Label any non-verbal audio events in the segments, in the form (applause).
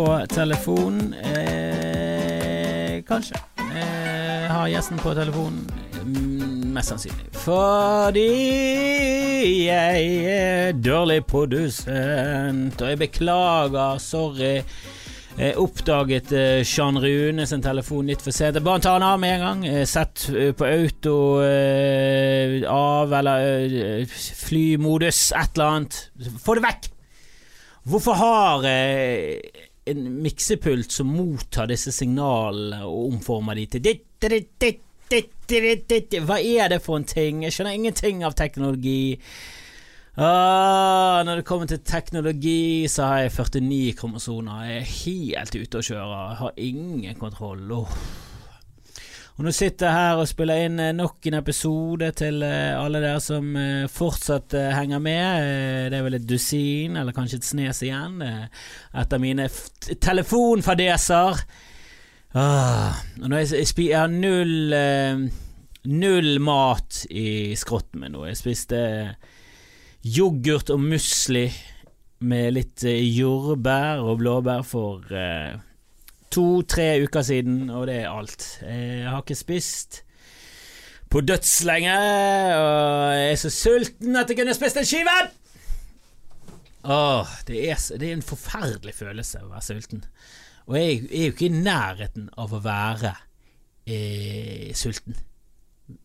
på telefon. Eh, kanskje. Eh, har gjesten på telefon. Mm, Mest sannsynlig. Fordi jeg er dårlig produsent, og jeg beklager. Sorry. Jeg oppdaget eh, Jean Rune sin telefon litt for sent. Bare ta den av med en gang. Eh, Sett eh, på auto av, eller flymodus, et eller annet. Få det vekk! Hvorfor har en miksepult som mottar disse signalene og omformer de til Hva er det for en ting? Jeg skjønner ingenting av teknologi. Ah, når det kommer til teknologi, så har jeg 49 kromosoner. Jeg er helt ute å kjøre. Jeg har ingen kontroll. Åh. Og nå sitter jeg her og spiller inn eh, nok en episode til eh, alle dere som eh, fortsatt henger med. Det er vel et dusin, eller kanskje et snes igjen, etter mine telefonfadeser. Ah, og når jeg, jeg, jeg har null Null mat i skrotten min nå. Jeg spiste yoghurt og musli med litt jordbær og blåbær for to-tre uker siden, og det er alt. Jeg har ikke spist på dødslenge, og jeg er så sulten at jeg kunne spist en skive! Åh, det er, det er en forferdelig følelse å være sulten. Og jeg er jo ikke i nærheten av å være eh, sulten,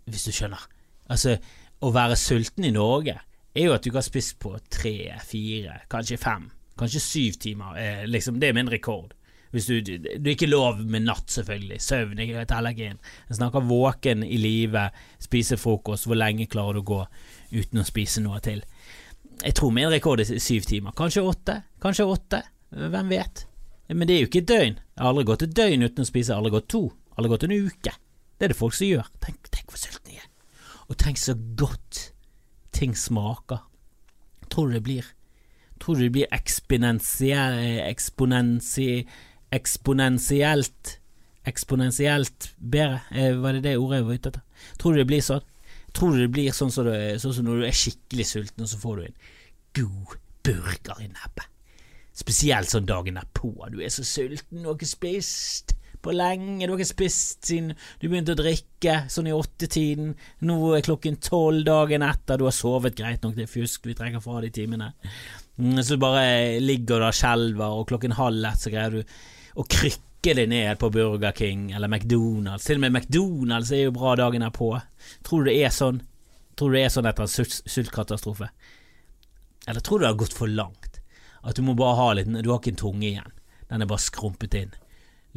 hvis du skjønner. Altså, å være sulten i Norge er jo at du ikke har spist på tre, fire, kanskje fem, kanskje syv timer. Eh, liksom, det er min rekord. Hvis du, du, ikke lov med natt, selvfølgelig. Søvn er et inn. Jeg snakker våken i live, spise frokost. Hvor lenge klarer du å gå uten å spise noe til? Jeg tror min rekord er syv timer. Kanskje åtte? Kanskje åtte? Hvem vet? Men det er jo ikke et døgn. Jeg har aldri gått et døgn uten å spise. Jeg har aldri gått to. Jeg har Aldri gått en uke. Det er det folk som gjør. Tenk, tenk hvor sulten jeg er. Og tenk så godt ting smaker. Tror du det blir Tror du det blir eksponensiell Eksponensi... Eksponentielt Eksponentielt bedre? Eh, var det det ordet jeg var ute etter? Tror du det blir sånn? Tror du det blir sånn som, det, sånn som når du er skikkelig sulten, og så får du en god burger i nebbet? Spesielt sånn dagen derpå. Du er så sulten, du har ikke spist på lenge. Du har ikke spist siden du begynte å drikke, sånn i åttetiden. Nå er klokken tolv dagen etter. Du har sovet greit nok, det er fusk, vi trekker fra de timene. Mm, du bare ligger der og skjelver, og klokken halv ett så greier du å krykke deg ned på Burger King eller McDonald's. Til og med McDonald's er jo bra dagen derpå. Tror du det er sånn? Tror du det er sånn etter en sult- sultkatastrofe? Eller tror du det har gått for langt? At du må bare ha litt Du har ikke en tunge igjen. Den er bare skrumpet inn.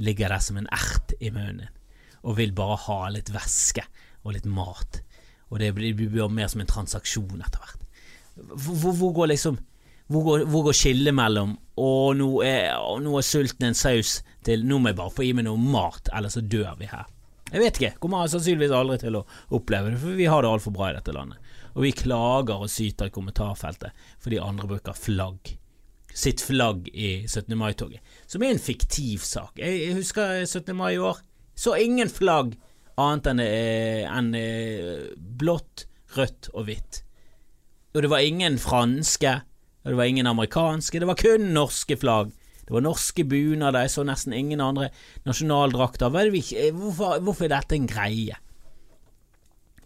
Ligger der som en ert i munnen din. Og vil bare ha litt væske og litt mat. Og det blir, det blir mer som en transaksjon etter hvert. Hvor, hvor går liksom hvor går, hvor går skillet mellom å, nå er, å, nå er sulten en saus til nå må jeg bare få i meg noe mat, eller så dør vi her. Jeg vet ikke, kommer sannsynligvis aldri til å oppleve det, for vi har det altfor bra i dette landet. Og vi klager og syter i kommentarfeltet fordi andre bruker flagg. Sitt flagg i 17. mai-toget, som er en fiktiv sak. Jeg, husker 17. mai i år. Så ingen flagg annet enn, eh, enn eh, blått, rødt og hvitt. Og det var ingen franske, og det var ingen amerikanske, det var kun norske flagg. Det var norske bunader, jeg så nesten ingen andre nasjonaldrakter. Hvorfor, hvorfor er dette en greie?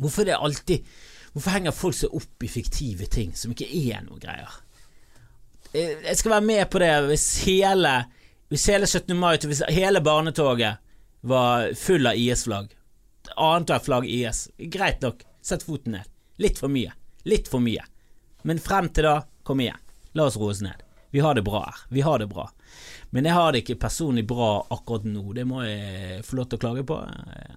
Hvorfor er det alltid Hvorfor henger folk seg opp i fiktive ting som ikke er noe greier? Eh, Jeg skal være med på det hvis hele Hvis hele 17. mai Hvis hele barnetoget var full av IS-flagg. Annethvert flagg IS. Greit nok, sett foten ned. Litt for mye. Litt for mye. Men frem til da, kom igjen. La oss roe oss ned. Vi har det bra her. Vi har det bra. Men jeg har det ikke personlig bra akkurat nå. Det må jeg få lov til å klage på.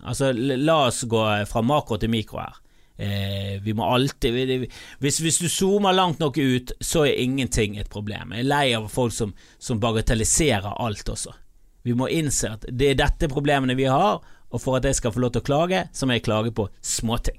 Altså, la oss gå fra makro til mikro her. Eh, vi må alltid vi- vi- hvis, hvis du zoomer langt nok ut, så er ingenting et problem. Jeg er lei av folk som, som bagatelliserer alt også. Vi må innse at det er dette problemene vi har, og for at jeg skal få lov til å klage, så må jeg klage på småting.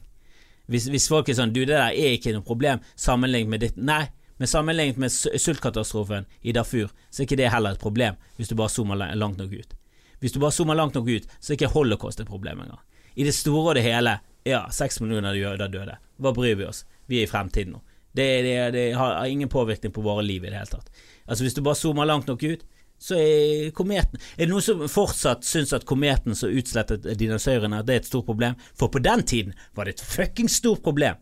Hvis, hvis folk er sånn Du, det der er ikke noe problem sammenlignet med ditt Nei, men sammenlignet med sultkatastrofen i Darfur, så er ikke det heller et problem, hvis du bare zoomer langt nok ut. Hvis du bare zoomer langt nok ut, så er ikke holocaust et problem engang. I det store og det hele, ja, seks millioner jøder døde. Hva bryr vi oss? Vi er i fremtiden nå. Det, det, det har ingen påvirkning på våre liv i det hele tatt. Altså Hvis du bare zoomer langt nok ut, så er kometen Er det noen som fortsatt syns at kometen som utslettet dinosaurene, det er et stort problem? For på den tiden var det et fuckings stort problem.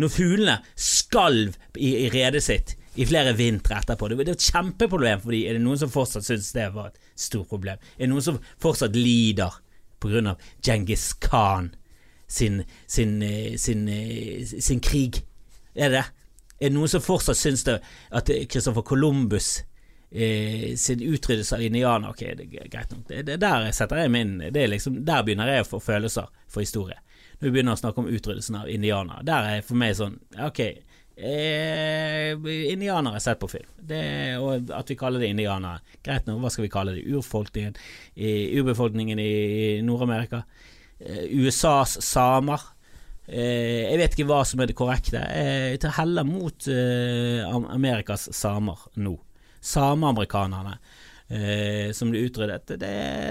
Når fuglene skalv i, i redet sitt i flere vintre etterpå. Det var et kjempeproblem for dem. Er det noen som fortsatt syns det var et stort problem? Er det noen som fortsatt lider av Djengis Khan sin, sin, eh, sin, sin, sin krig? Er det det? Er det noen som fortsatt syns det at Christopher Columbus eh, sin utryddelse av indianere Ok, det er greit nok. Det, det der jeg min det er liksom, Der begynner jeg å få følelser for historie. Vi begynner å snakke om utryddelsen av indianere. Der er for meg sånn Ok, eh, indianere sett på film. Det, og at vi kaller det indianere. Greit nok, hva skal vi kalle det? Urfolkningen i, urbefolkningen i Nord-Amerika. Eh, USAs samer. Eh, jeg vet ikke hva som er det korrekte. Jeg tar heller mot eh, Amerikas samer nå. Sameamerikanerne. Eh, som blir utryddet. Det,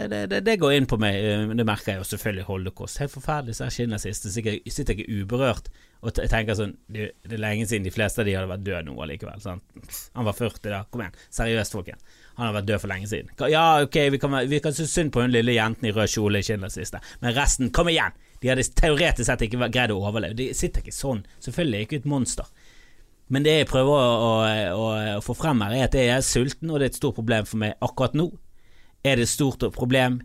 det, det, det, går inn på meg. Eh, det merker jeg jo selvfølgelig holocaust. Helt forferdelig. Så jeg skinner sist. Så sitter jeg uberørt og tenker sånn det, er lenge siden de fleste av de hadde vært døde nå allikevel. Sant? Han var 40 da. Kom igjen. Seriøst, folkens. Han har vært død for lenge siden. Ja, ok, vi kan, vi kan synes synd på den lille jenten i rød kjole i Schindlers liste, men resten, kom igjen! De hadde teoretisk sett ikke greid å overleve. De sitter ikke sånn. Selvfølgelig er ikke et monster. Men det jeg prøver å, å, å, få frem her, er at jeg er sulten, og det er et stort problem for meg akkurat nå. Er det et stort problem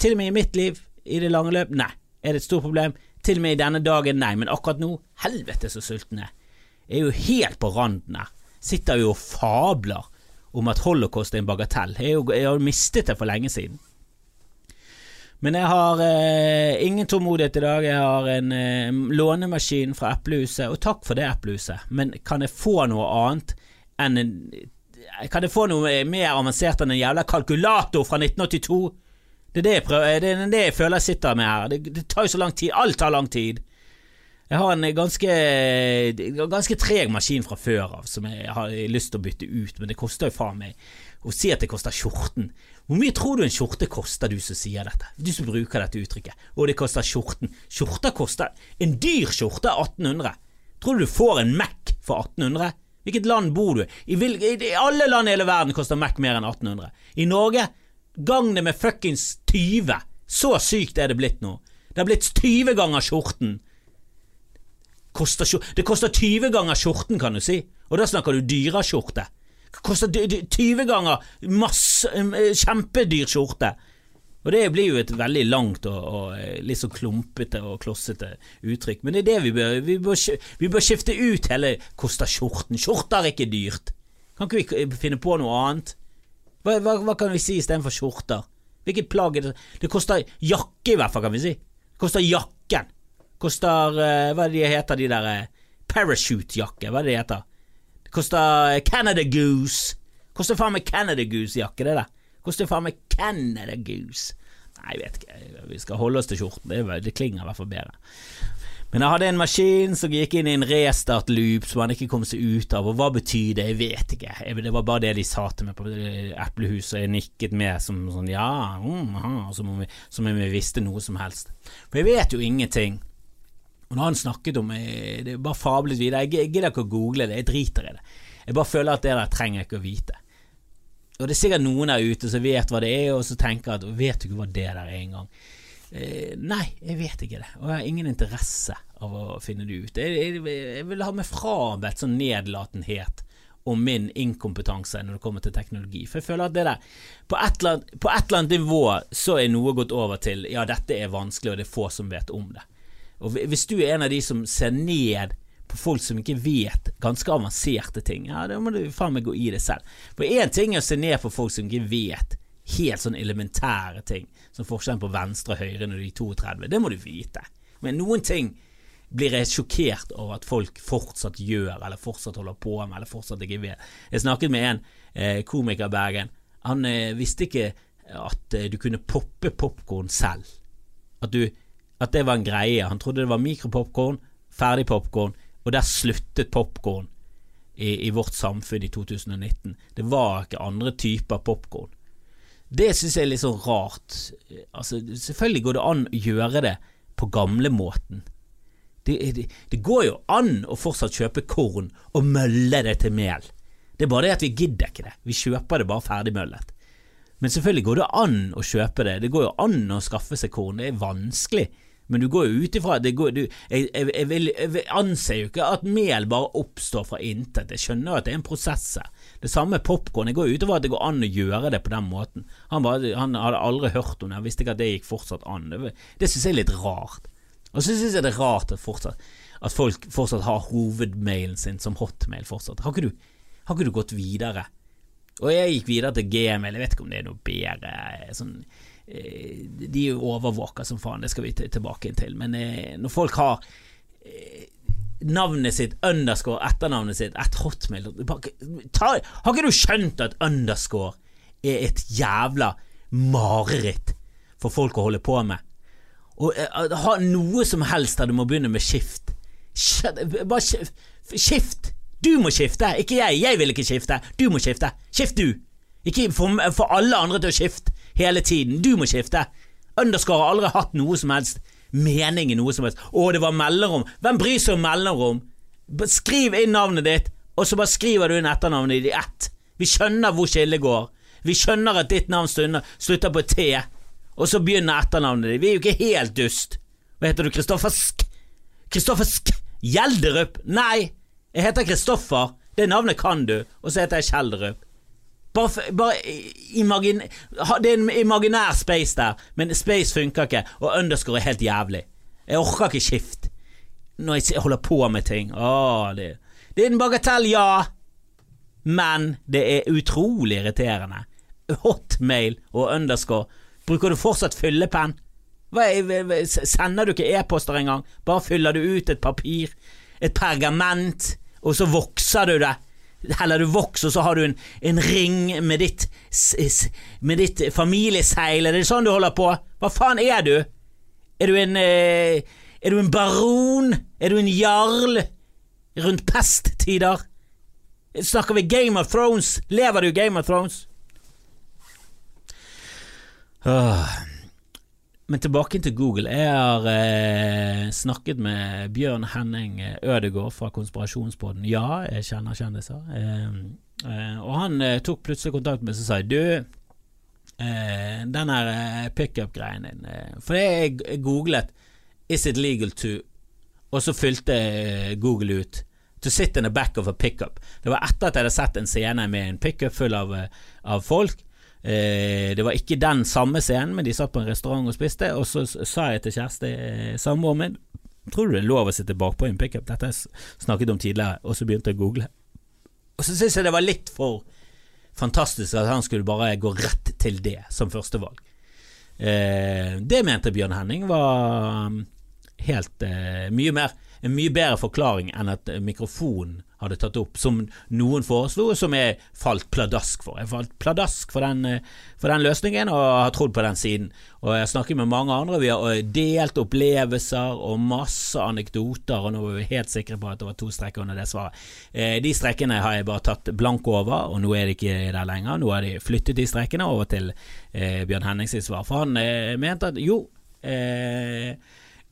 til og med i mitt liv, i det lange løp? Nei. Er det et stort problem til og med i denne dagen? Nei. Men akkurat nå, helvete så sulten jeg er. Jeg er jo helt på randen her. Sitter jo og fabler om at holocaust er en bagatell. Jeg, jo, har mistet det for lenge siden. Men jeg har eh, ingen tålmodighet i dag. Jeg har en eh, lånemaskin fra Eplehuset, og takk for det, Eplehuset. Men kan jeg få noe annet enn en Kan jeg få noe mer avansert enn en jævla kalkulator fra 1982? Det er det jeg, prøver, det, er det jeg føler jeg sitter med her. Det, det tar jo så lang tid. Alt tar lang tid. Jeg har en ganske, ganske treg maskin fra før av som jeg har lyst til å bytte ut, men det koster jo faen meg å si at det koster skjorten. Hvor mye tror du en skjorte koster, du som sier dette? Du som bruker dette uttrykket. Og det koster skjorten. Skjorta koster En dyr skjorte er 1800. Tror du du får en Mac for 1800? Hvilket land bor du i? I alle land i hele verden koster Mac mer enn 1800. I Norge, gang det med fuckings 20. Så sykt er det blitt nå. Det har blitt 20 ganger skjorten. Koster, det koster 20 ganger skjorten, kan du si. Og da snakker du dyraskjorte. Koster 20 ganger masse eh, Kjempedyr skjorte. Og det blir jo et veldig langt og, og eh, litt så klumpete og klossete uttrykk, men det er det vi bør Vi bør, vi bør skifte ut hele koster skjorten. Skjorter er ikke dyrt. Kan ikke vi finne på noe annet? Hva, hva, hva kan vi si istedenfor skjorter? Hvilket plagg er det? Det koster jakke, i hvert fall, kan vi si. Det koster jakken. Koster uh, Hva er det de heter, de der Parachute-jakke, hva er det de heter? Koster Canada Goose. Koster faen meg Canada Goose-jakke, det der. Koster faen meg Canada Goose. Nei, jeg vet ikke, vi skal holde oss til skjorten, det, det klinger i hvert fall bedre. Men jeg hadde en maskin som gikk inn i en restart-loop som han ikke kom seg ut av, og hva betyr det? Jeg vet ikke. Det var bare det de sa til meg på Eplehuset, og jeg nikket med som sånn ja, mm, aha, som, om vi, som om vi visste noe som helst. For jeg vet jo ingenting. Og når han snakket om eh, Det bare fablet videre. Jeg gidder ikke å google det, jeg driter i det. Jeg bare føler at det der trenger jeg ikke å vite. Og det er sikkert noen der ute som vet hva det er, og så tenker at vet du ikke hva det der er engang? Eh, nei, jeg vet ikke det, og jeg har ingen interesse av å finne det ut. Jeg, jeg, jeg vil ha meg frabedt sånn nedlatenhet om min inkompetanse når det kommer til teknologi. For jeg føler at det der På et eller annet, på et eller annet nivå så er noe gått over til ja, dette er vanskelig, og det er få som vet om det. Og Hvis du er en av de som ser ned på folk som ikke vet ganske avanserte ting, ja, da må du faen meg gå i det selv. For én ting er å se ned på folk som ikke vet helt sånn elementære ting, som forskjellen på venstre og høyre når de er 32, det må du vite. Men noen ting blir jeg sjokkert over at folk fortsatt gjør, eller fortsatt holder på med, eller fortsatt ikke vet. Jeg snakket med en eh, komiker i Bergen. Han eh, visste ikke at eh, du kunne poppe popkorn selv. At du at det var en greie. Han trodde det var mikropopkorn, ferdig popkorn, og der sluttet popkorn i, i, vårt samfunn i 2019. Det var ikke andre typer popkorn. Det synes jeg er litt sånn rart. Altså, selvfølgelig går det an å gjøre det på gamlemåten. Det, det, det går jo an å fortsatt kjøpe korn og mølle det til mel. Det er bare det at vi gidder ikke det. Vi kjøper det bare ferdigmøllet. Men selvfølgelig går det an å kjøpe det. Det går jo an å skaffe seg korn. Det er vanskelig. Men du går jo ut ifra jeg, jeg, jeg, jeg, anser jo ikke at mel bare oppstår fra intet. Jeg skjønner jo at det er en prosess. Det samme med popkorn. Jeg går ut ifra at det går an å gjøre det på den måten. Han, bare, han hadde aldri hørt om det, han visste ikke at det gikk fortsatt an. Det, det syns jeg er litt rart. Og så syns jeg det er rart at, fortsatt, at, folk fortsatt har hovedmailen sin som hotmail fortsatt. Har ikke du, har ikke du gått videre? Og jeg gikk videre til gmail, jeg vet ikke om det er noe bedre sånn Eh, jo overvåka som faen, det skal vi tilbake inn til. Men eh, når folk har eh, navnet sitt, underscore, etternavnet sitt, et hotmail ta, Har ikke du skjønt at underscore er et jævla mareritt for folk å holde på med? Og ha noe som helst der du må begynne med skift. Bare skift! Du må skifte, ikke jeg. Jeg vil ikke skifte. Du må skifte. Skift du! Ikke få alle andre til å skifte hele tiden. Du må skifte. Underscore har aldri hatt noe som helst mening i noe som helst. Å, det var mellomrom. Hvem bryr seg om mellomrom? Skriv inn navnet ditt, og så bare skriver du inn etternavnet i ett. Vi skjønner hvor skillet går. Vi skjønner at ditt navn slutter på T, og så begynner etternavnet ditt. Vi er jo ikke helt dust. Hva heter du? Kristoffer Sk? Kristoffer Sk? Gjelderup? Nei, jeg heter Kristoffer. Det navnet kan du. Og så heter jeg Kjelderup. Bare, bare imagin, Det er en imaginær space der, men space funker ikke, og underscore er helt jævlig. Jeg orker ikke skift når jeg holder på med ting. Åh, det, det er en bagatell, ja, men det er utrolig irriterende. Hotmail og underscore. Bruker du fortsatt fyllepenn? Sender du ikke e-poster engang? Bare fyller du ut et papir, et pergament, og så vokser du det heller du voks, og så har du en, en ring med ditt, med ditt familieseil. Er det sånn du holder på? Hva faen er du? Er du en eh, Er du en baron? Er du en jarl? Rundt pesttider? Snakker vi Game of Thrones? Lever du Game of Thrones? Åh. Men tilbake til Google. Jeg har eh, snakket med Bjørn Henning Ødegård fra Konspirasjonspodden. Ja, jeg kjenner kjendiser. Eh, eh, og han eh, tok plutselig kontakt med meg og sa du, eh, den her eh, pickup-greien din For jeg googlet 'Is it legal to?' og så fylte Google ut To sit in the back of a pickup. Det var etter at jeg hadde sett en scene med en pickup full av, av folk Eh, det var ikke den samme scenen, men de satt på en restaurant og spiste, og så sa jeg til Kjersti, eh, samboeren min, tror du det er lov å sitte bakpå i en pickup? Dette har jeg snakket om tidligere, og så begynte jeg å google. Og så syns jeg det var litt for fantastisk at han skulle bare gå rett til det som førstevalg. Eh, det mente Bjørn Henning var um, helt eh, mye mer en mye bedre forklaring enn at mikrofonen hadde tatt opp, som noen foreslo, som jeg falt pladask for. Jeg falt pladask for den, eh, for den løsningen og har trodd på den siden. Og Jeg har snakket med mange andre, vi har delt opplevelser og masse anekdoter, og nå er vi helt sikre på at det var to strekker under det svaret. Eh, de strekkene har jeg bare tatt blank over, og nå er de ikke der lenger. Nå har de flyttet de strekkene over til eh, Bjørn Hennings svar, for han mente at jo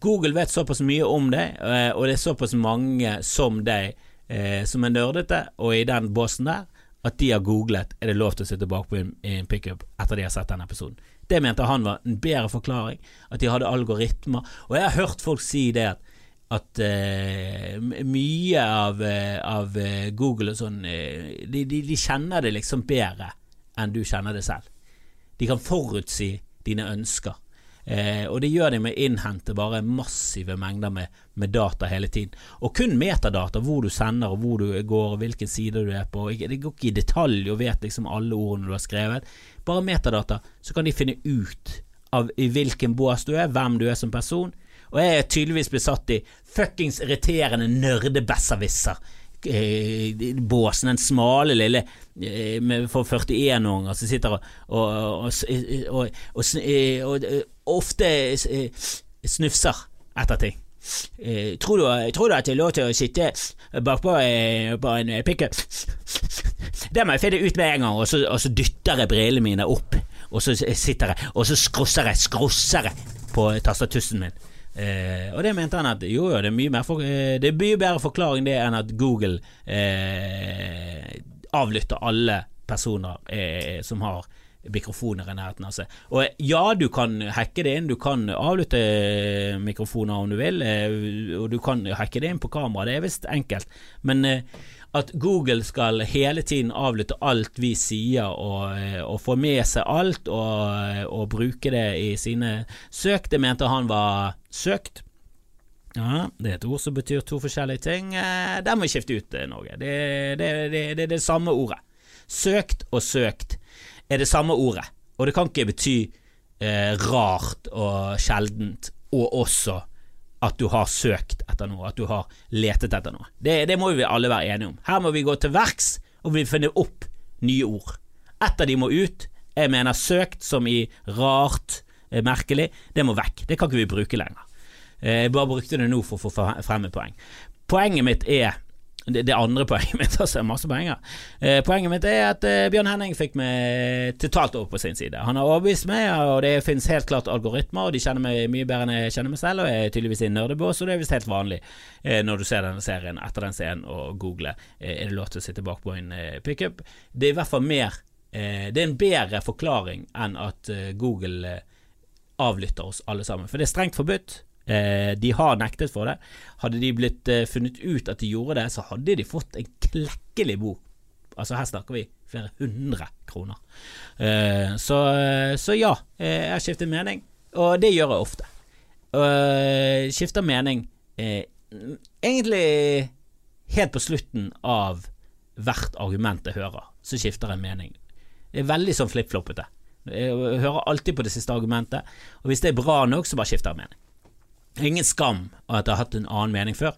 Google vet såpass mye om deg, og det er såpass mange som deg eh, som er nerdete, og i den båsen der, at de har googlet er det lov til å sitte bakpå i en pickup etter de har sett den episoden. Det mente han var en bedre forklaring, at de hadde algoritmer. Og jeg har hørt folk si det at, at uh, mye av, uh, av uh, Google og sånn de, de, de, kjenner det liksom bedre enn du kjenner det selv. De kan forutsi dine ønsker. Eh, og det gjør de med å innhente bare massive mengder med, med, data hele tiden. Og kun metadata, hvor du sender og hvor du går og hvilken side du er på. Det går ikke i detalj og vet liksom alle ordene du har skrevet. Bare metadata, så kan de finne ut av i hvilken bås du er, hvem du er som person. Og jeg er tydeligvis besatt i fuckings irriterende nerdebesserwisser Eh, båsen, den smale lille eh, for 41-åringer som sitter og, og, og, og, ofte snufser etter ting. Tror du, tror du, at det er lov til å sitte bakpå på en pickup? (laughs) Det må jeg finne ut med en gang, og så, og så dytter jeg brillene mine opp, og så sitter jeg, og så skrosser jeg, skrosser jeg på tastatussen min. Eh, og det mente han at jo, jo, det er mye, mer for, eh, det er mye bedre forklaring det enn at Google eh, avlytter alle personer eh, som har mikrofoner i nærheten av seg. Og ja, du kan hacke det inn, du kan avlytte eh, mikrofoner om du vil, eh, og du kan hacke det inn på kamera, det er visst enkelt. Men eh, at Google skal hele tiden avlytte alt vi sier, og, og få med seg alt, og, og, bruke det i sine søk, det mente han var søkt. Ja, det er et ord som betyr to forskjellige ting. Der må vi skifte ut, Norge. Det, det, det, det er det samme ordet. Søkt og søkt er det samme ordet, og det kan ikke bety eh, rart og sjeldent, og også at du har søkt etter noe, at du har letet etter noe. Det, det må vi alle være enige om. Her må vi gå til verks, og vi finner opp nye ord. Ett av de må ut. Jeg mener søkt som i rart, eh, merkelig. Det må vekk. Det kan ikke vi bruke lenger. Eh, jeg bare brukte det nå for å få frem et poeng. Poenget mitt er det, det, andre poenget (laughs) mitt, altså masse poenger. Eh, poenget mitt er at eh, Bjørn Henning fikk meg totalt over på sin side. Han har overbevist meg, og det finnes helt klart algoritmer, og de kjenner meg mye bedre enn jeg kjenner meg selv, og jeg er tydeligvis i en nerdebås, og det er visst helt vanlig eh, når du ser denne serien etter den scenen og googler eh, er det lov til å sitte bak på en eh, pickup. Det er i hvert fall mer eh, Det er en bedre forklaring enn at Google avlytter oss alle sammen, for det er strengt forbudt. Eh, de har nektet for det. Hadde de blitt eh, funnet ut at de gjorde det, så hadde de fått en klekkelig bok. Altså Her snakker vi flere hundre kroner. Eh, så, så, ja, jeg har skiftet mening, og det gjør jeg ofte. Og skifter mening egentlig helt på slutten av hvert argument jeg hører, så skifter jeg mening. Det er veldig sånn flippfloppete. Jeg hører alltid på det siste argumentet, og hvis det er bra nok, så bare skifter jeg mening. Ingen skam at jeg har hatt en annen mening før.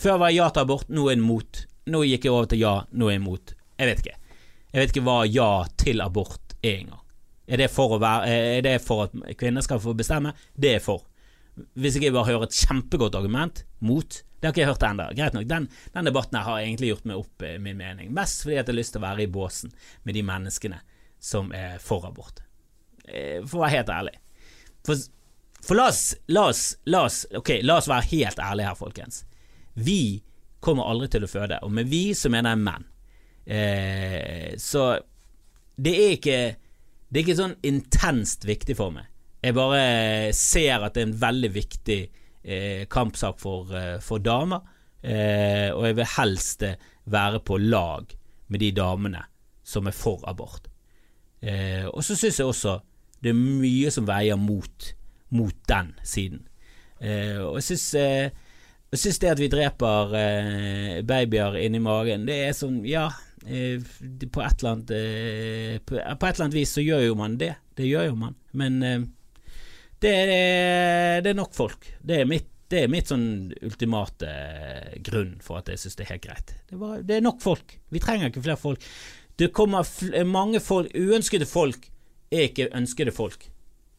Før var jeg ja til abort, nå er jeg mot. Nå gikk jeg over til ja, nå er jeg mot. Jeg vet ikke. Jeg vet ikke hva ja til abort er engang. Er det for, å være, er det for at kvinner skal få bestemme? Det er for. Hvis ikke jeg bare hører et kjempegodt argument mot, det har ikke jeg hørt ennå. Greit nok, den, den, debatten her har egentlig gjort meg opp eh, min mening. Mest fordi at jeg har lyst til å være i båsen med de menneskene som er for abort. Eh, for å være helt ærlig. For for la oss, la oss, la oss, okay, la oss være helt ærlige her, folkens. Vi kommer aldri til å føde, og med vi så mener jeg menn. Eh, så det er ikke Det er ikke sånn intenst viktig for meg. Jeg bare ser at det er en veldig viktig eh, kampsak for, eh, for damer, eh, og jeg vil helst være på lag med de damene som er for abort. Eh, og så syns jeg også det er mye som veier mot mot den siden. Eh, og jeg syns eh, jeg syns det at vi dreper eh, babyer inni magen, det er sånn Ja, eh, på, et annet, eh, på, på, et eller annet vis så gjør jo man det. Det gjør jo man. Men eh, det, det, er nok folk. Det er mitt, det er mitt sånn ultimate grunn for at jeg syns det er helt greit. Det, var, det, er nok folk. Vi trenger ikke flere folk. Det kommer mange folk Uønskede folk er ikke ønskede folk.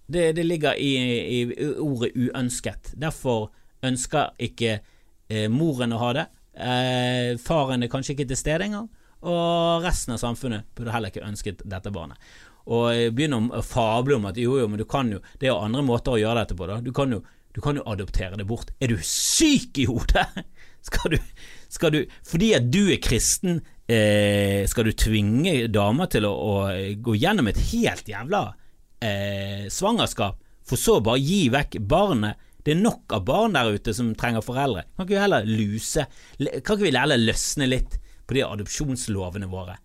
Det, det ligger i, i, ordet uønsket. Derfor ønsker ikke eh, moren å ha det. Eh, faren er kanskje ikke til stede engang. Og resten av samfunnet burde heller ikke ønsket dette barnet. Og begynne å fable om at jo, jo, men du kan jo Det er andre måter å gjøre dette på, da. Du kan jo, du kan jo adoptere det bort. Er du syk i hodet?! (laughs) Skal du, skal du Fordi at du er kristen, eh, skal du tvinge damer til å, å gå gjennom et helt jævla eh, svangerskap, for så bare gi vekk barnet. Det er nok av barn der ute som trenger foreldre. Kan ikke vi heller luse Kan ikke vi heller løsne litt på de adopsjonslovene våre?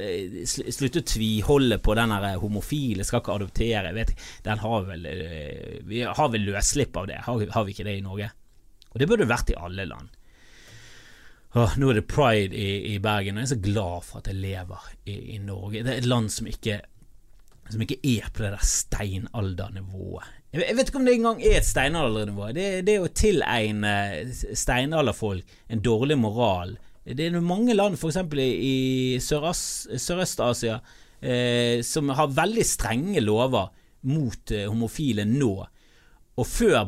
Eh, slutte å tviholde på den homofile skal ikke adoptere. Vet, den har vel, eh, vi har vel løsslipp av det, har, har, vi ikke det i Norge? Og det burde vært i alle land. Åh, nå er det pride i, i, Bergen, og jeg er så glad for at jeg lever i, i Norge. Det er et land som ikke som ikke er på det der steinaldernivået. Jeg vet ikke om det engang er et steinaldernivå. Det, det å tilegne steinalderfolk en dårlig moral Det er mange land, f.eks. i Sørøst-Asia, eh, som har veldig strenge lover mot eh, homofile nå. Og før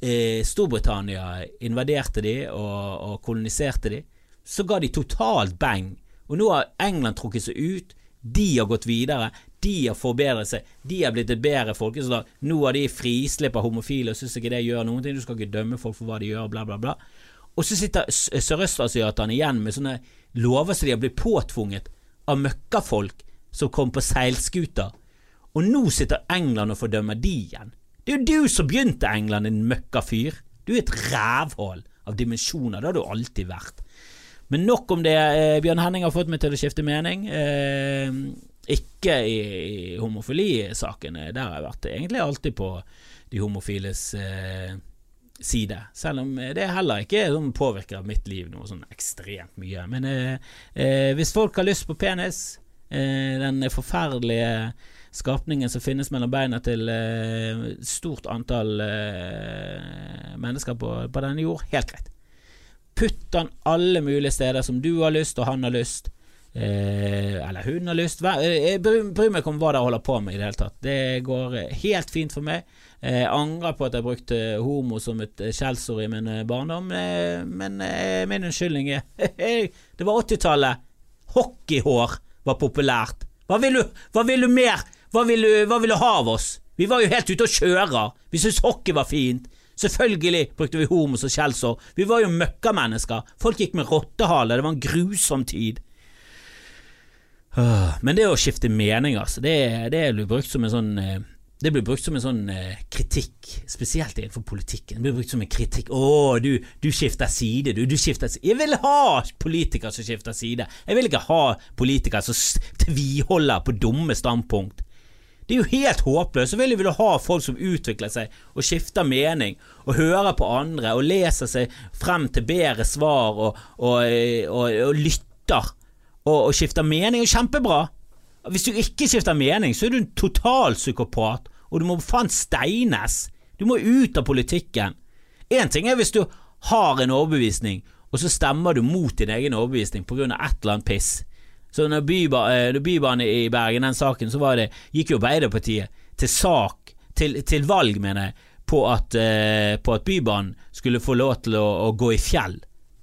eh, Storbritannia invaderte de og, og koloniserte de, så ga de totalt beng. Og nå har England trukket seg ut. De har gått videre. De har forbedret seg. De har blitt et bedre folkeslag. Nå har de frislipp av homofile og syns ikke det gjør noen ting. Du skal ikke dømme folk for hva de gjør, bla, bla, bla. Og så sitter sørøstasiatene igjen med sånne lover som de har blitt påtvunget av møkkafolk som kom på seilskuter, og nå sitter England og fordømmer de igjen. Det er jo du som begynte England, din møkkafyr. Du er et rævhål av dimensjoner, det har du alltid vært. Men nok om det. Eh, Bjørn Henning har fått meg til å skifte mening. Ikke i, i homofilisakene. Der har jeg vært egentlig alltid på de homofiles eh, side. Selv om det heller ikke sånn påvirker mitt liv noe sånn ekstremt mye. Men eh, eh, hvis folk har lyst på penis, eh, den forferdelige skapningen som finnes mellom beina til eh, stort antall eh, mennesker på, på, denne jord, helt greit. Putt den alle mulige steder som du har lyst, og han har lyst. Eh, eller hun har lyst. Jeg bryr, meg ikke om hva dere holder på med i det hele tatt. Det går helt fint for meg. Jeg angrer på at jeg brukte homo som et skjellsord i min barndom, men min unnskyldning er (laughs) Det var 80-tallet. Hockeyhår var populært. Hva vil, du, hva vil du mer? Hva vil, du, hva vil du ha av oss? Vi var jo helt ute å kjøre. Vi syntes hockey var fint. Selvfølgelig brukte vi homo som skjellsord. Vi var jo møkkamennesker. Folk gikk med rottehale. Det var en grusom tid. Men det å skifte mening, altså, det, det blir brukt som en sånn eh, det blir brukt som en sånn eh, kritikk, spesielt innenfor politikken. Det blir brukt som en kritikk. 'Å, du, du skifter side, du. Du skifter side.' Jeg vil ha politikere som skifter side. Jeg vil ikke ha politikere som tviholder på dumme standpunkt. Det er jo helt håpløst. Selvfølgelig vil du ha folk som utvikler seg og skifter mening, og hører på andre og leser seg frem til bedre svar og, og, og, og lytter og, skifter mening. Og kjempebra. Hvis du ikke skifter mening, så er du en total psykopat, og du må faen steines. Du må ut av politikken. Én ting er hvis du har en overbevisning, og så stemmer du mot din egen overbevisning pga. et eller annet piss. Så når Bybanen Bybanen i Bergen, den saken, så var det, gikk jo Arbeiderpartiet til sak, til, til valg, mener jeg, på at, eh, på at, Bybanen skulle få lov til å, å gå i fjell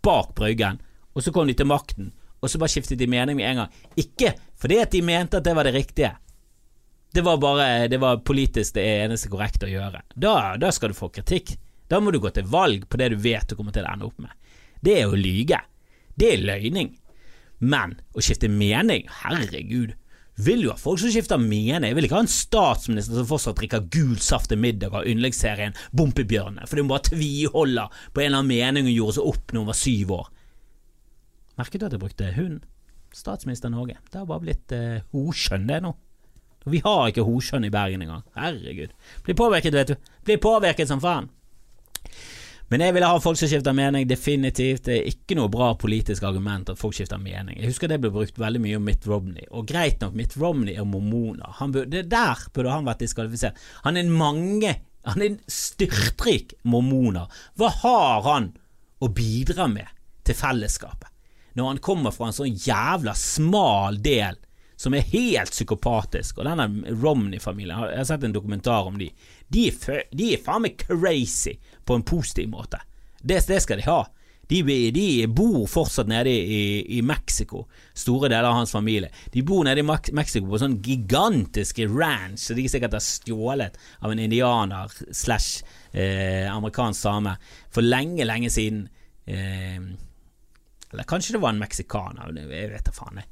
bak Bryggen. Og så kom de til makten, og så bare skiftet de mening med en gang. Ikke fordi at de mente at det var det riktige. Det var bare Det var politisk det eneste korrekte å gjøre. Da, da skal du få kritikk. Da må du gå til valg på det du vet du kommer til å ende opp med. Det er å lyge. Det er løgning. Men å skifte mening, herregud. Vil jo ha folk som skifter mening. Jeg vil ikke ha en statsminister som fortsatt drikker gul saft til middag av yndlingsserien Bompebjørnene, fordi hun bare tviholder på en eller annen mening hun gjorde seg opp når hun var syv år. Merket du at jeg brukte hun? Statsminister Norge. Det har bare blitt eh, hoskjønn, det nå. Vi har ikke hoskjønn i Bergen engang. Herregud. Blir påvirket, vet du. Blir påvirket som faen. Men jeg ville ha folk som skifter mening, definitivt. Det er ikke noe bra politisk argument at folk skifter mening. Jeg husker det ble brukt veldig mye om Mitt Romney, og greit nok, Mitt Romney er mormoner. Det der burde han vært diskvalifisert. Han er en mange Han er en styrtrik mormoner. Hva har han å bidra med til fellesskapet? Når han kommer fra en sånn jævla smal del som er helt psykopatisk, og denne Romney-familien, jeg har sett en dokumentar om de, de er, de er faen meg crazy på en positiv måte. Det, det skal de ha. De, de, bor fortsatt nede i, i, Mexico, store deler av hans familie. De bor nede i Mexico på sånn gigantiske ranch som de sikkert har stjålet av en indianer slash eh, amerikansk same for lenge, lenge siden. Eh, eller kanskje det var en meksikaner, jeg vet da faen.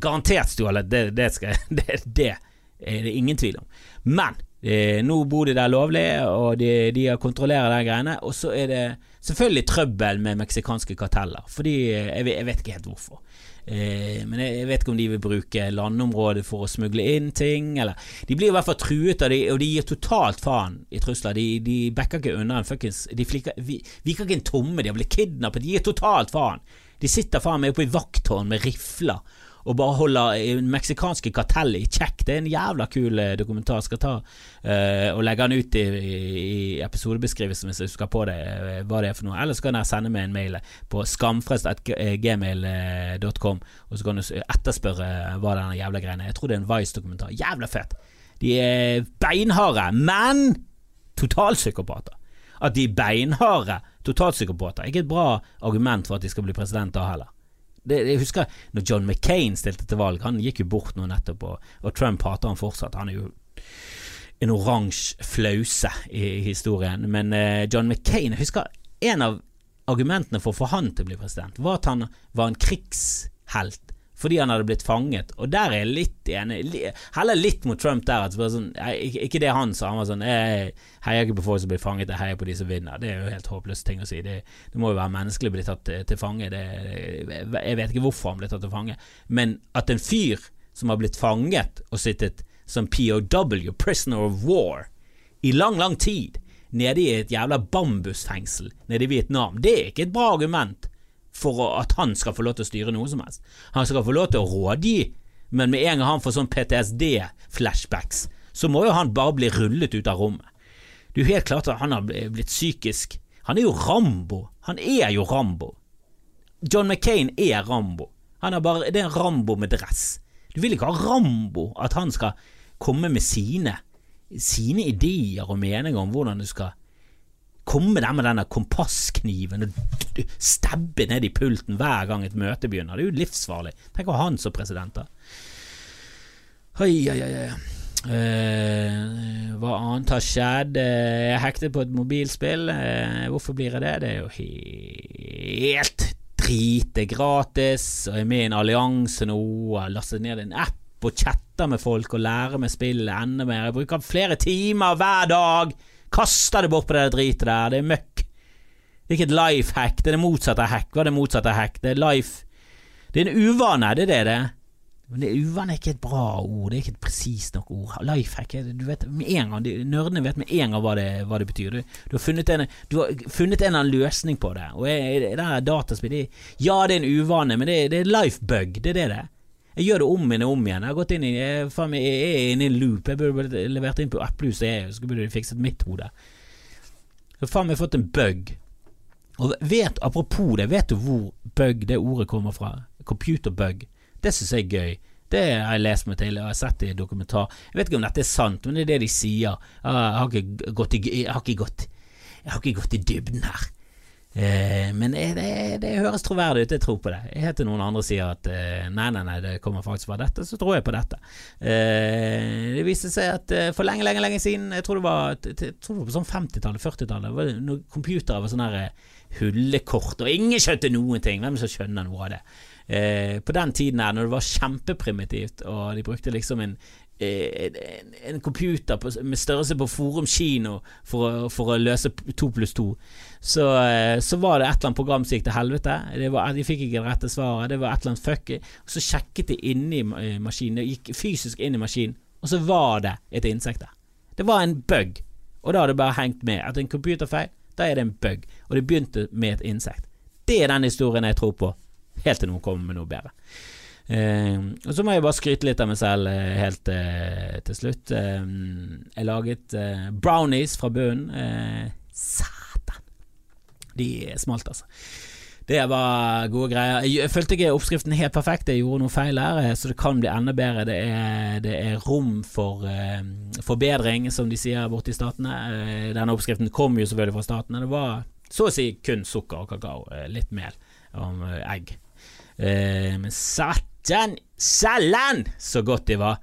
Garantert stjålet, det, det, (laughs) det, det er det ingen tvil om. Men Eh, nå bor de der lovlig, og de, de kontrollerer de greiene. Og så er det selvfølgelig trøbbel med meksikanske karteller, fordi eh, jeg, jeg, vet ikke helt hvorfor. Eh, men jeg, vet ikke om de vil bruke landområdet for å smugle inn ting, eller De blir i hvert fall truet, av de, og de gir totalt faen i trusler. De, de backer ikke unna en fuckings De flikker, vi, viker ikke en tomme, de har blitt kidnappet, de gir totalt faen. De sitter faen meg oppe i vakthånd med rifler og bare holder meksikanske kartellet i kjekk. Det er en jævla kul eh, dokumentar. Skal ta uh, og legge den ut i, i episodebeskrivelsen hvis jeg husker på det, uh, hva det er for noe. Eller så kan dere sende meg en mail på skamfrest.gmail.com, og så kan du etterspørre hva denne jævla greiene er. Jeg tror det er en Vice-dokumentar. Jævla fett. De er beinharde, men totalpsykopater. At de er beinharde totalpsykopater, ikke et bra argument for at de skal bli president da heller. Det, jeg husker når John McCain stilte til valg. Han gikk jo bort nå nettopp, og, og Trump hater han fortsatt. Han er jo en oransje flause i, historien. Men eh, John McCain Jeg husker en av argumentene for å få han til å bli president, var at han var en krigshelt fordi han hadde blitt fanget. Og der er jeg litt enig. Heller litt mot Trump der. At sånn, ikke, det han sa. Han var sånn Jeg heier ikke på folk som blir fanget, jeg heier på de som vinner. Det er jo helt håpløse ting å si. Det, det må jo være menneskelig å bli tatt til, til fange. Det, jeg vet ikke hvorfor han ble tatt til fange. Men at en fyr som har blitt fanget og sittet som POW, prisoner of war, i lang, lang tid nede i et jævla bambusfengsel nede i Vietnam. Det er ikke et bra argument for at han skal få lov til å styre noe som helst. Han skal få lov til å rådgi, men med en gang han får sånn PTSD-flashbacks, så må jo han bare bli rullet ut av rommet. Det er jo helt klart at han har blitt psykisk Han er jo Rambo. Han er jo Rambo. John McCain er Rambo. Er bare, det er en Rambo med dress. Du vil ikke ha Rambo, at han skal komme med sine sine ideer og meninger om hvordan du skal komme der med denne kompasskniven og stabbe ned i pulten hver gang et møte begynner. Det er jo livsfarlig. Tenk å ha han som president, da. Oi, oi, oi. Uh, hva annet har skjedd? Uh, jeg hektet på et mobilspill. Uh, hvorfor blir jeg det? Det er jo helt drite gratis, og jeg er med i en allianse nå, Jeg har lastet ned en app og chatter med folk og lærer meg spillet enda mer. Jeg bruker flere timer hver dag. Kaster det bort på det dritet der. Det er møkk. Det er ikke et life hack, det er det motsatte hack. Hva er det motsatte hack? Det er life Det er en uvane, det er det det er. Men det, uvane er ikke et bra ord, det er ikke et presist nok ord. Life hack du vet med en gang, Nerdene vet med en gang hva det, hva det betyr. Du, du, har funnet en, du har funnet en eller annen løsning på det. Og det er dataspill Ja, det er en uvane, men det, det er life bug. Det er det det er. Jeg gjør det om igjen og om igjen. Jeg har gått inn i Jeg, faen, jeg er inne i en loop. Jeg burde levert inn på Applehus, så burde de fikset mitt hode. Så faen meg fått en bug. Og vet, Apropos det, vet du hvor bug det ordet kommer fra? Computerbug. Det syns jeg er gøy. Det har jeg lest meg til, og jeg har sett det i dokumentar. Jeg vet ikke om dette er sant, men det er det de sier. Ah, jeg har ikke gått i, jeg har ikke gått, jeg har ikke gått i dybden her. Eh, men det, det, det, høres troverdig ut, jeg tror på det. Helt til noen andre sier at eh, nei, nei, nei, det kommer faktisk fra dette, så tror jeg på dette. Eh, det viste seg at eh, for lenge, lenge lenge siden, jeg tror det var, jeg tror det var på sånn 50-tallet, 40-tallet, når computere var sånne eh, hullekort, og ingen skjønte noen ting. Hvem som skjønner noe av det? På den tiden her, når det var kjempeprimitivt, og de brukte liksom en en, en computer på, med størrelse på Forum kino for for å løse to pluss to så, eh, så, var det et eller annet program som gikk til helvete. Var, de fikk ikke det rette svaret. Det var et eller annet fuck. Så sjekket de inni eh, maskinen. De gikk fysisk inn i maskinen, og så var det et insekt der. Det var en bug, og da hadde det bare hengt med. Etter en computerfeil, da er det en bug. Og det begynte med et insekt. Det er den historien jeg tror på, helt til noen kommer med noe bedre. Eh, og så må jeg bare skryte litt av meg selv eh, helt eh, til slutt. Jeg laget brownies fra bunnen. De smalt, altså. Det var gode greier. Jeg følte ikke oppskriften helt perfekt, jeg gjorde noe feil her, så det kan bli enda bedre. Det er, det er rom for uh, forbedring, som de sier borte i statene. Uh, denne oppskriften kom jo selvfølgelig fra statene. Det var så å si kun sukker og kakao, uh, litt mel og egg. men satan Salen! Så godt det var.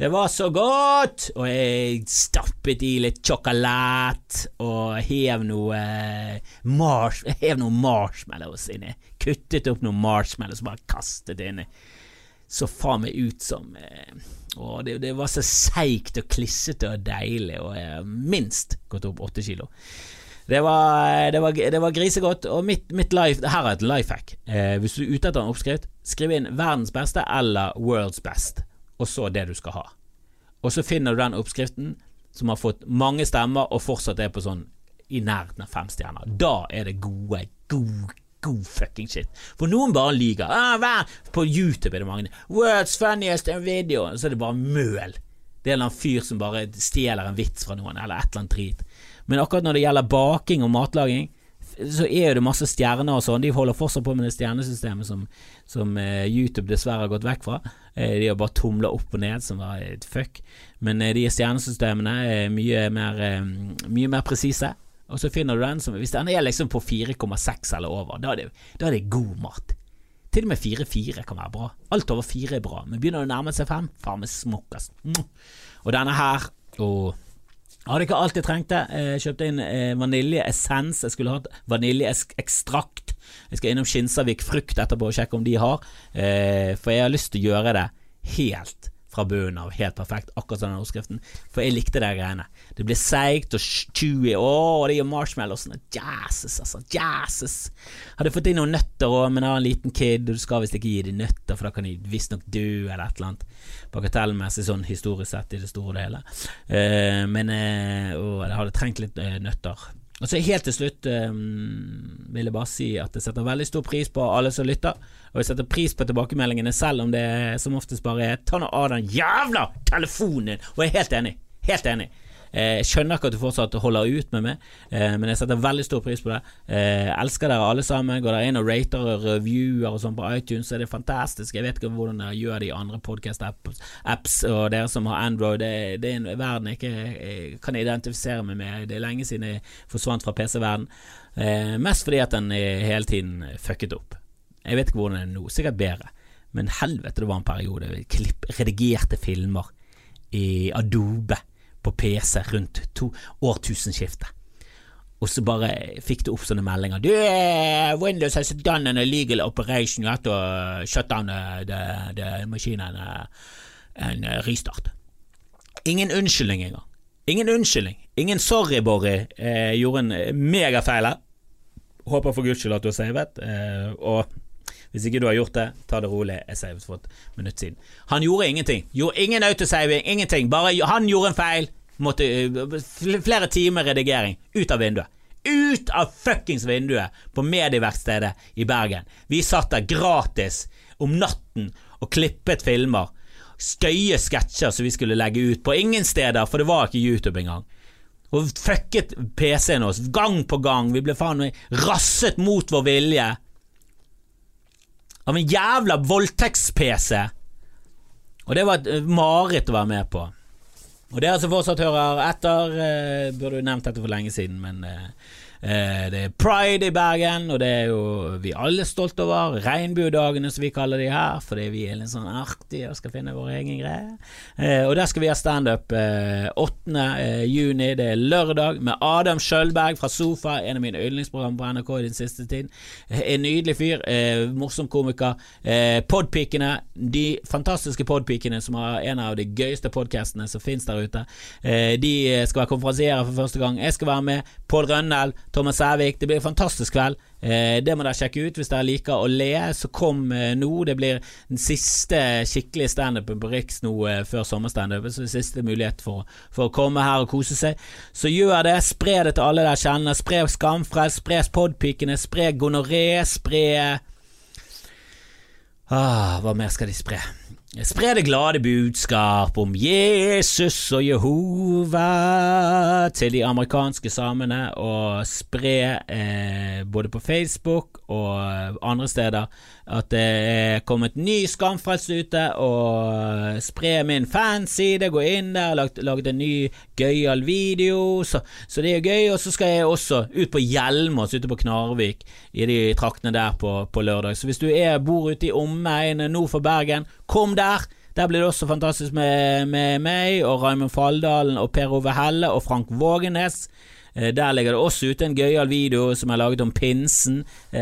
Det var så godt! Og jeg stappet i litt sjokolade og hev noe mars, hev noe marshmallows inni. Kuttet opp noen marshmallows og bare kastet inni. Så faen meg ut som Å, det, det, var så seigt og klissete og deilig, og jeg minst gått opp åtte kilo. Det var, det var, det var grisegodt. Og mitt, mitt life Her er et life hack. Eh, hvis du er ute etter en oppskrift, skriv inn 'verdens beste' eller 'world's best', og så det du skal ha. Og så finner du den oppskriften som har fått mange stemmer, og fortsatt er på sånn i nærheten av fem stjerner. Da er det gode, god, god fucking shit. For noen bare lyver. Ah, på YouTube er det mange. 'World's funniest video', så er det bare møl. Det er en eller annen fyr som bare stjeler en vits fra noen, eller et eller annet drit. Men akkurat når det gjelder baking og matlaging, så er det masse stjerner og sånn. De holder fortsatt på med det stjernesystemet som, som uh, YouTube dessverre har gått vekk fra. Uh, de har bare tumla opp og ned, som var et fuck. Men uh, de stjernesystemene er mye mer, mye mer presise. Og så finner du den som Hvis den er liksom på 4,6 eller over, da er, det, da er det god mat. Til og med 4-4 kan være bra. Alt over 4 er bra, men begynner det å nærme seg 5, faen meg smokk, ass. Og denne her, og Hadde ikke alt jeg trengte. Jeg kjøpte inn eh, vaniljeessens. Jeg skulle hatt vaniljeekstrakt. Jeg skal innom Skinsavik Frukt etterpå og sjekke om de har, eh, for jeg har lyst til å gjøre det helt fra bunnen av. Helt perfekt, akkurat sånn oppskriften. For jeg likte de greiene. Det blir seigt og chewy. Å, det gir marshmallowsene. Jazzes, altså. Jazzes. Hadde fått inn noen nøtter òg, men jeg har en liten kid, og du skal visst ikke gi dem nøtter, for da kan de visstnok dø, eller et eller annet. Bagatellmessig sånn historisk sett i det store og hele. Uh, men uh, jeg hadde trengt litt uh, nøtter. Og så Helt til slutt um, vil jeg bare si at jeg setter veldig stor pris på alle som lytter. Og jeg setter pris på tilbakemeldingene, selv om det som oftest bare er 'ta nå av den jævla telefonen. Og jeg er helt enig. Helt enig. Eh, jeg skjønner ikke at du fortsatt holder ut med meg, eh, men jeg setter veldig stor pris på det. Jeg eh, elsker dere alle sammen. Går dere inn og rater og reviewer og sånn på iTunes, så er det fantastisk. Jeg vet ikke hvordan dere gjør det i andre podcast-apps, og dere som har Android, det, det er en verden jeg ikke kan identifisere meg med. Det er lenge siden jeg forsvant fra PC-verden. mest fordi at den hele tiden fucket opp. Jeg vet ikke hvordan det er nå, sikkert bedre. Men helvete, det var en periode. Klipp, redigerte filmer i Adobe på PC rundt to årtusenskiftet. Og så bare fikk du opp sånne meldinger. Du, Windows has done an illegal operation. You have to shut down the, the machine and, and restart. Ingen unnskyldning engang. Ingen unnskyldning. Ingen sorry, Borry. Eh, gjorde en megafeil her. Håper for guds skyld at du har savet. Eh, og hvis ikke du har gjort det, ta det rolig. Jeg savet for et minutt siden. Han gjorde ingenting. Gjorde ingen autosaving, ingenting. Bare han gjorde en feil. Måtte, eh, flere timer redigering. Ut av vinduet. Ut av fuckings vinduet på Medieverkstedet i Bergen. Vi satt der gratis om natten og klippet filmer. Skøye sketsjer som vi skulle legge ut på ingen steder, for det var ikke YouTube engang. Og fucket PC-en oss gang på gang. Vi ble faen meg rasset mot vår vilje av en jævla voldtekts-PC. Og det var et mareritt å være med på. Og dere som fortsatt hører etter, eh, burde jo nevnt dette for lenge siden, men eh, Eh, det er pride i Bergen, og det er jo vi alle stolt over. Regnbuedagene, som vi kaller de her, fordi vi er litt sånn artige og skal finne vår egen greie. Eh, og der skal vi ha standup 8. Eh, juni, det er lørdag, med Adam Sjølberg fra Sofa, en av mine yndlingsprogram på NRK i den siste tiden. En nydelig fyr, morsom komiker. Podpikene, de fantastiske podpikene som har en av de gøyeste podkastene som finnes der ute. De skal være konferansierer for første gang. Jeg skal være med. Pål Rønnel. Thomas Sævik. Det blir en fantastisk kveld. Eh, det må dere sjekke ut hvis dere liker å le. Så kom eh, nå. Det blir den siste skikkelige standupen på Riks nå eh, før sommerstandupen. Så det siste mulighet for, for, å komme her og kose seg. Så gjør det. Spre det til alle dere kjenner. Spre Skamfrelst, spre Podpikene, spre gonoré, spre ah, Hva mer skal de spre? Spre det glade budskap om Jesus og Jehova til de amerikanske samene, og spre eh, både på Facebook og andre steder at det er kommet ny Skamfrelst ute, og spre min fanside, gå inn der, laget en ny gøyal video, så, så, det er gøy. Og så skal jeg også ut på Hjelmås ute på Knarvik, i de traktene der på, på lørdag. Så hvis du er, bor ute i omegnen nord for Bergen, kom der! Der blir det også fantastisk med, med meg og Raymond Faldalen og Per Ove Helle og Frank Vågenes. Eh, der ligger det også ute en gøyal video som er laget om pinsen. Eh,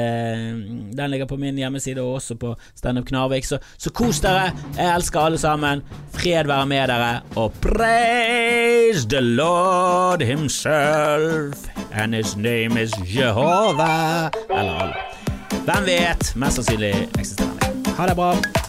den ligger på min hjemmeside og også på Standup Knarvik. Så, så kos dere. Jeg elsker alle sammen. Fred være med dere. Og praise the Lord himself. And his name is Jehovah. Eller alle. Hvem vet? Mest sannsynlig eksisterende. Ha det bra.